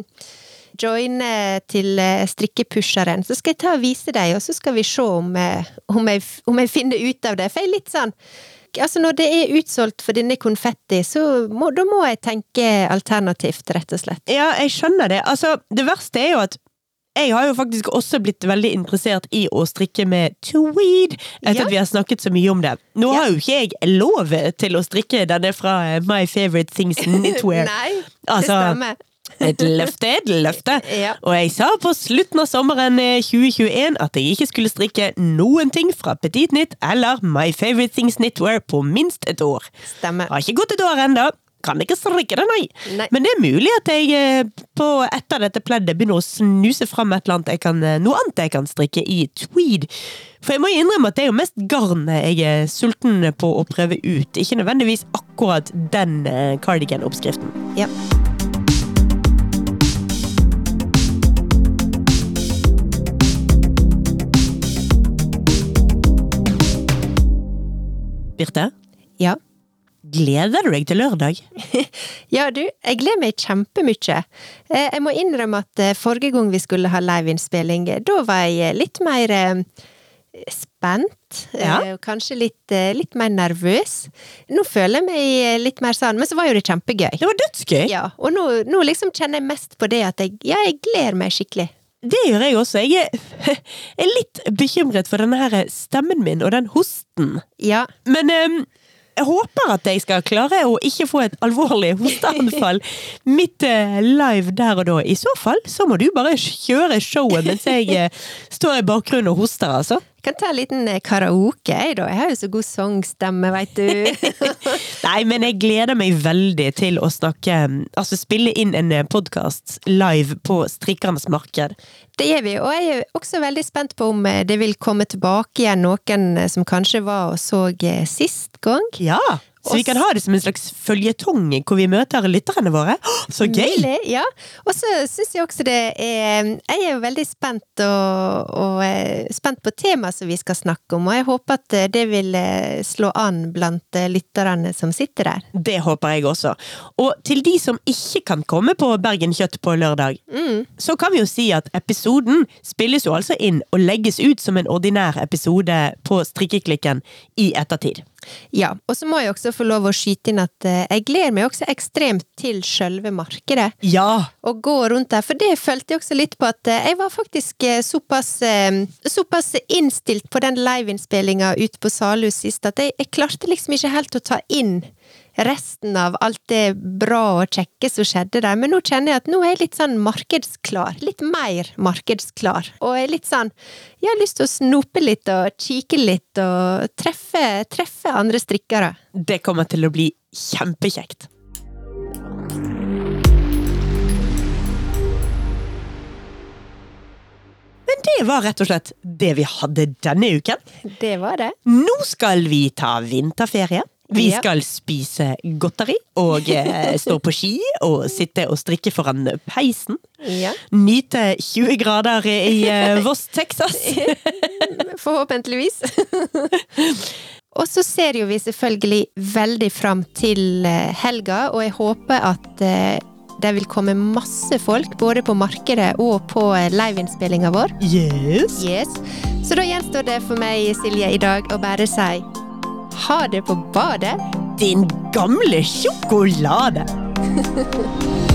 joine til eh, strikkepusheren, så skal jeg ta og vise deg, og så skal vi se om, eh, om, jeg, om jeg finner ut av det. For jeg er litt sånn Altså, når det er utsolgt for denne konfetti, så må, da må jeg tenke alternativt, rett og slett. Ja, jeg skjønner det. Altså, det verste er jo at jeg har jo faktisk også blitt veldig interessert i å strikke med tweed, etter Ja. at vi har snakket så mye om det. Nå Ja. har jo ikke jeg lov til å strikke denne fra eh, My Favorite Things Knitwear. Nei, det Altså, stemmer. Et løfte er et løfte. Ja. Og jeg sa på slutten av sommeren eh, 2021 at jeg ikke skulle strikke noen ting fra Petit Nytt eller My Favorite Things Knitwear på minst et år. Stemmer. Har ikke gått et år ennå. Kan ikke strikke det, nei. Nei. Men det er mulig at jeg eh, på etter dette pleddet begynner å snuse fram et eller annet jeg kan, eh, noe annet jeg kan strikke i tweed. For jeg må innrømme at det er jo mest garn jeg er sulten på å prøve ut. Ikke nødvendigvis akkurat den eh, cardigan-oppskriften. Ja. Birte, Ja. gleder du deg til lørdag? Ja, du, jeg gleder meg kjempemye. Eh, Jeg må innrømme at eh, forrige gang vi skulle ha liveinnspilling, eh, da var jeg litt mer spent. Ja. Kanskje litt, litt mer nervøs. Nå føler jeg meg litt mer sånn, men så var jo det kjempegøy. Det var dødsgøy! Ja, og nå, nå liksom kjenner jeg mest på det at jeg, ja, jeg gleder meg skikkelig. Det gjør jeg også. Jeg er, er litt bekymret for denne her stemmen min og den hosten. Ja, Men um, jeg håper at jeg skal klare å ikke få et alvorlig hosteanfall midt uh, live der og da. I så fall så må du bare kjøre showet mens jeg uh, står i bakgrunnen og hoster, altså. Kan ta en liten eh, karaoke, jeg da. Jeg har jo så god sangstemme, veit du. Nei, men jeg gleder meg veldig til å snakke Altså spille inn en podkast live på Strikkernes marked. Det gjør vi, og jeg er også veldig spent på om eh, det vil komme tilbake igjen noen eh, som kanskje var og så eh, sist gang. Ja! Så vi kan ha det som en slags føljetong hvor vi møter lytterne våre. Så gøy! Mulig, ja. Og så syns jeg også det er Jeg er jo veldig spent, og, og eh, spent på temaet som vi skal snakke om, og jeg håper at eh, det vil eh, slå an blant lytterne som sitter der. Det håper jeg også. Og til de som ikke kan komme på Bergen Kjøtt på lørdag, så kan vi jo si at episoden spilles jo altså inn og legges ut som en ordinær episode på Strikkeklikken i ettertid. Ja, og så må jeg også få lov å skyte inn at eh, jeg gleder meg også ekstremt til sjølve markedet. Ja! Å gå rundt der, for det følte jeg også litt på at eh, jeg var faktisk eh, såpass, såpass innstilt på den liveinnspillinga ute på Salhus sist at jeg, jeg klarte liksom ikke helt å ta inn resten av alt det bra og kjekke som skjedde der, men nå kjenner jeg at nå er jeg litt sånn markedsklar. Litt mer markedsklar. Og jeg er litt sånn Jeg har lyst til å snope litt og kikke litt og treffe, treffe andre strikkere. Det kommer til å bli kjempekjekt. Men det var rett og slett det vi hadde denne uken. Det var det. Nå skal vi ta vinterferie. Vi skal spise godteri og eh, stå på ski og sitte og strikke foran peisen. Ja. Nyte 20 grader i eh, Voss, Texas. Forhåpentligvis. og så ser jo vi selvfølgelig veldig fram til eh, helga, og jeg håper at det vil komme masse folk både på markedet og på liveinnspillinga vår. Yes. Yes. Så da gjenstår det for meg, Silje, i dag å bare si ha det på badet. Din gamle sjokolade.